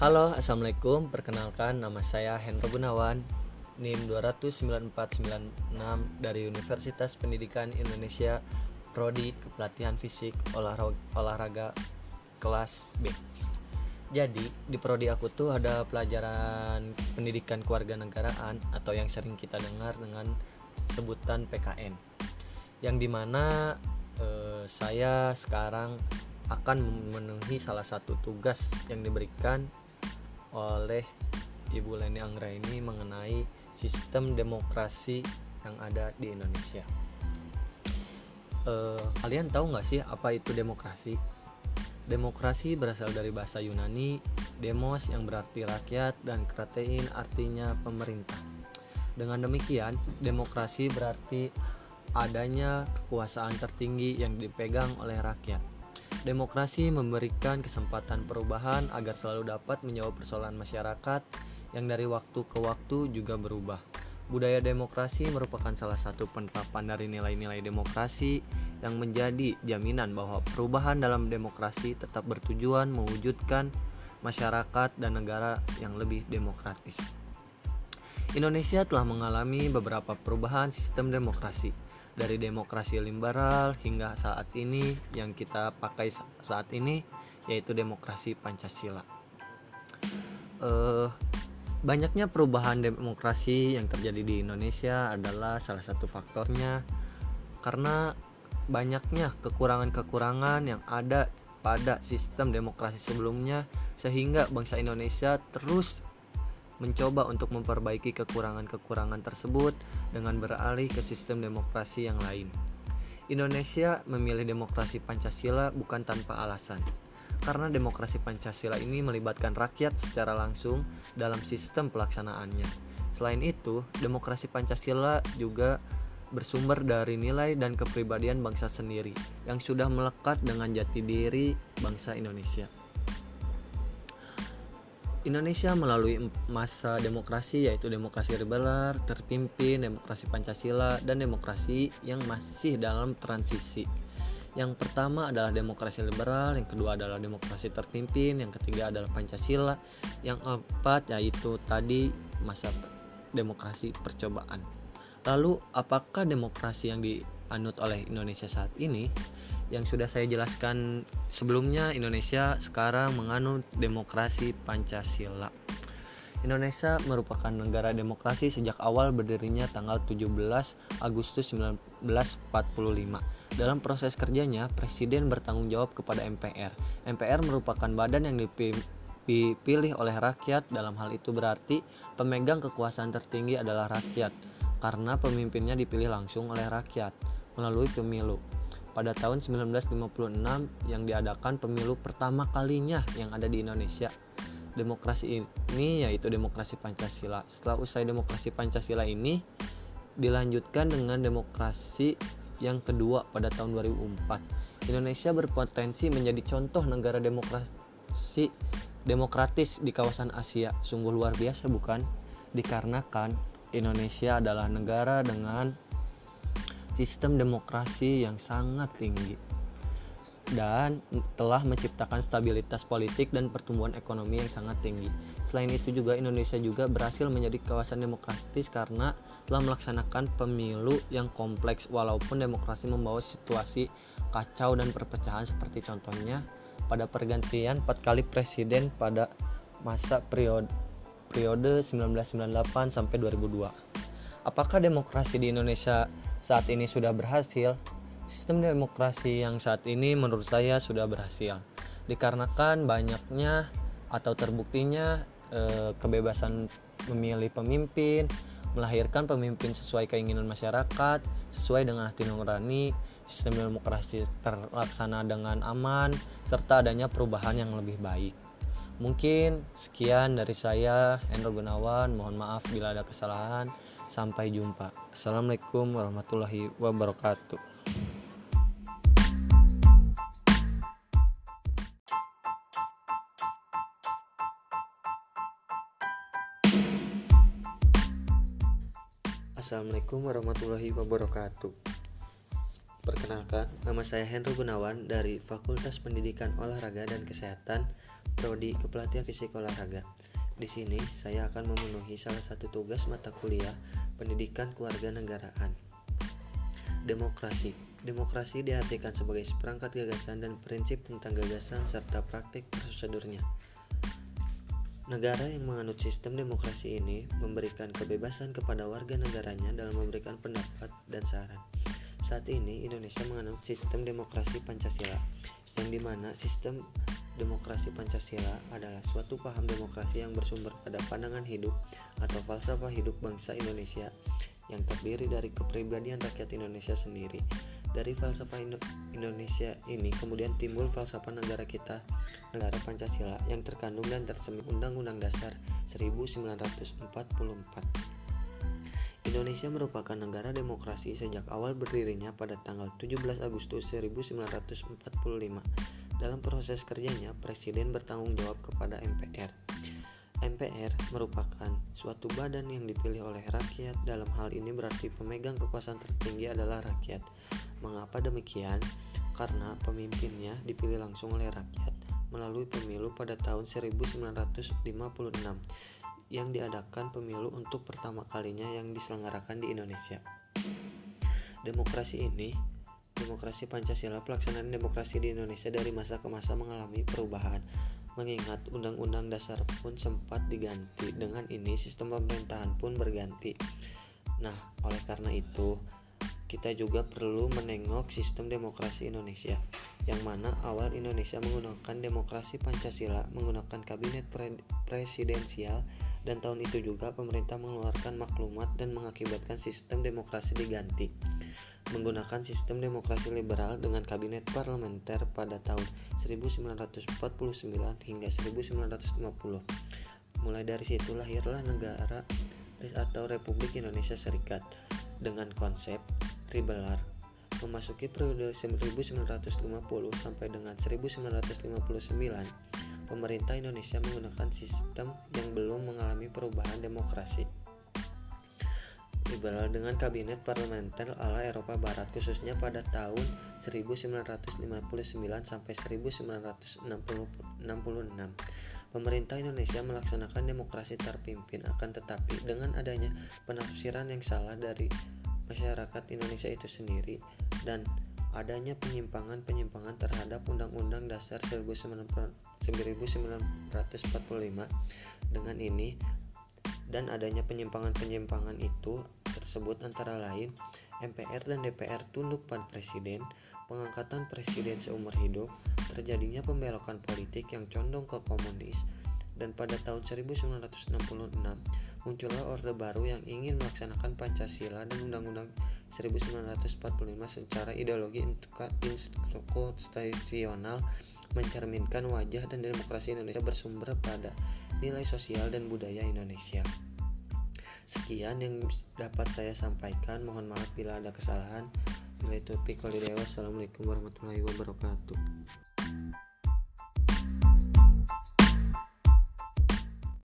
Halo, Assalamualaikum. Perkenalkan, nama saya Hendro Gunawan, NIM 29496 dari Universitas Pendidikan Indonesia, Prodi Kepelatihan Fisik Olahraga, Olahraga kelas B. Jadi, di prodi aku tuh ada pelajaran pendidikan kewarganegaraan atau yang sering kita dengar dengan sebutan PKN. Yang di mana eh, saya sekarang akan memenuhi salah satu tugas yang diberikan oleh Ibu Leni Anggra ini mengenai sistem demokrasi yang ada di Indonesia. Uh, kalian tahu nggak sih apa itu demokrasi? Demokrasi berasal dari bahasa Yunani, demos yang berarti rakyat dan kratein artinya pemerintah. Dengan demikian, demokrasi berarti adanya kekuasaan tertinggi yang dipegang oleh rakyat. Demokrasi memberikan kesempatan perubahan agar selalu dapat menjawab persoalan masyarakat yang dari waktu ke waktu juga berubah. Budaya demokrasi merupakan salah satu penerapan dari nilai-nilai demokrasi yang menjadi jaminan bahwa perubahan dalam demokrasi tetap bertujuan mewujudkan masyarakat dan negara yang lebih demokratis. Indonesia telah mengalami beberapa perubahan sistem demokrasi dari demokrasi liberal hingga saat ini yang kita pakai saat ini yaitu demokrasi Pancasila. Uh, banyaknya perubahan demokrasi yang terjadi di Indonesia adalah salah satu faktornya karena banyaknya kekurangan-kekurangan yang ada pada sistem demokrasi sebelumnya sehingga bangsa Indonesia terus mencoba untuk memperbaiki kekurangan-kekurangan tersebut dengan beralih ke sistem demokrasi yang lain. Indonesia memilih demokrasi Pancasila bukan tanpa alasan, karena demokrasi Pancasila ini melibatkan rakyat secara langsung dalam sistem pelaksanaannya. Selain itu, demokrasi Pancasila juga bersumber dari nilai dan kepribadian bangsa sendiri yang sudah melekat dengan jati diri bangsa Indonesia. Indonesia melalui masa demokrasi yaitu demokrasi liberal, terpimpin, demokrasi Pancasila, dan demokrasi yang masih dalam transisi. Yang pertama adalah demokrasi liberal, yang kedua adalah demokrasi terpimpin, yang ketiga adalah Pancasila, yang keempat yaitu tadi masa demokrasi percobaan. Lalu apakah demokrasi yang dianut oleh Indonesia saat ini? Yang sudah saya jelaskan sebelumnya Indonesia sekarang menganut demokrasi Pancasila. Indonesia merupakan negara demokrasi sejak awal berdirinya tanggal 17 Agustus 1945. Dalam proses kerjanya, Presiden bertanggung jawab kepada MPR. MPR merupakan badan yang dipilih oleh rakyat. Dalam hal itu berarti pemegang kekuasaan tertinggi adalah rakyat, karena pemimpinnya dipilih langsung oleh rakyat melalui pemilu pada tahun 1956 yang diadakan pemilu pertama kalinya yang ada di Indonesia. Demokrasi ini yaitu demokrasi Pancasila. Setelah usai demokrasi Pancasila ini dilanjutkan dengan demokrasi yang kedua pada tahun 2004. Indonesia berpotensi menjadi contoh negara demokrasi demokratis di kawasan Asia. Sungguh luar biasa bukan? Dikarenakan Indonesia adalah negara dengan sistem demokrasi yang sangat tinggi dan telah menciptakan stabilitas politik dan pertumbuhan ekonomi yang sangat tinggi. Selain itu juga Indonesia juga berhasil menjadi kawasan demokratis karena telah melaksanakan pemilu yang kompleks walaupun demokrasi membawa situasi kacau dan perpecahan seperti contohnya pada pergantian 4 kali presiden pada masa periode periode 1998 sampai 2002. Apakah demokrasi di Indonesia saat ini sudah berhasil, sistem demokrasi yang saat ini menurut saya sudah berhasil. Dikarenakan banyaknya atau terbuktinya e, kebebasan memilih pemimpin, melahirkan pemimpin sesuai keinginan masyarakat, sesuai dengan hati nurani, sistem demokrasi terlaksana dengan aman, serta adanya perubahan yang lebih baik. Mungkin sekian dari saya, Hendro Gunawan. Mohon maaf bila ada kesalahan. Sampai jumpa. Assalamualaikum warahmatullahi wabarakatuh. Assalamualaikum warahmatullahi wabarakatuh. Perkenalkan, nama saya Henry Gunawan dari Fakultas Pendidikan Olahraga dan Kesehatan Prodi Kepelatihan Fisik Olahraga. Di sini saya akan memenuhi salah satu tugas mata kuliah Pendidikan Keluarga Negaraan. Demokrasi. Demokrasi diartikan sebagai seperangkat gagasan dan prinsip tentang gagasan serta praktik prosedurnya. Negara yang menganut sistem demokrasi ini memberikan kebebasan kepada warga negaranya dalam memberikan pendapat dan saran. Saat ini Indonesia menganut sistem demokrasi Pancasila, yang di mana sistem demokrasi Pancasila adalah suatu paham demokrasi yang bersumber pada pandangan hidup atau falsafah hidup bangsa Indonesia yang terdiri dari kepribadian rakyat Indonesia sendiri. Dari falsafah Indonesia ini kemudian timbul falsafah negara kita, negara Pancasila yang terkandung dan tersemin Undang-Undang Dasar 1944. Indonesia merupakan negara demokrasi sejak awal berdirinya pada tanggal 17 Agustus 1945. Dalam proses kerjanya, Presiden bertanggung jawab kepada MPR. MPR merupakan suatu badan yang dipilih oleh rakyat. Dalam hal ini berarti pemegang kekuasaan tertinggi adalah rakyat. Mengapa demikian? Karena pemimpinnya dipilih langsung oleh rakyat melalui pemilu pada tahun 1956 yang diadakan pemilu untuk pertama kalinya yang diselenggarakan di Indonesia. Demokrasi ini, demokrasi Pancasila, pelaksanaan demokrasi di Indonesia dari masa ke masa mengalami perubahan. Mengingat Undang-Undang Dasar pun sempat diganti, dengan ini sistem pemerintahan pun berganti. Nah, oleh karena itu, kita juga perlu menengok sistem demokrasi Indonesia yang mana awal Indonesia menggunakan demokrasi Pancasila menggunakan kabinet pre presidensial dan tahun itu juga pemerintah mengeluarkan maklumat dan mengakibatkan sistem demokrasi diganti. Menggunakan sistem demokrasi liberal dengan kabinet parlementer pada tahun 1949 hingga 1950 mulai dari situ lahirlah negara atau Republik Indonesia Serikat dengan konsep tribelar memasuki periode 1950 sampai dengan 1959 pemerintah Indonesia menggunakan sistem yang belum mengalami perubahan demokrasi liberal dengan kabinet parlementer ala Eropa Barat khususnya pada tahun 1959 sampai 1966. Pemerintah Indonesia melaksanakan demokrasi terpimpin akan tetapi dengan adanya penafsiran yang salah dari masyarakat Indonesia itu sendiri dan adanya penyimpangan-penyimpangan terhadap Undang-Undang Dasar 1945 dengan ini dan adanya penyimpangan-penyimpangan itu tersebut antara lain MPR dan DPR tunduk pada presiden, pengangkatan presiden seumur hidup, terjadinya pembelokan politik yang condong ke komunis, dan pada tahun 1966 muncullah Orde Baru yang ingin melaksanakan Pancasila dan Undang-Undang 1945 secara ideologi konstitusional mencerminkan wajah dan demokrasi Indonesia bersumber pada nilai sosial dan budaya Indonesia. Sekian yang dapat saya sampaikan. Mohon maaf bila ada kesalahan. Bila itu Wassalamualaikum warahmatullahi wabarakatuh.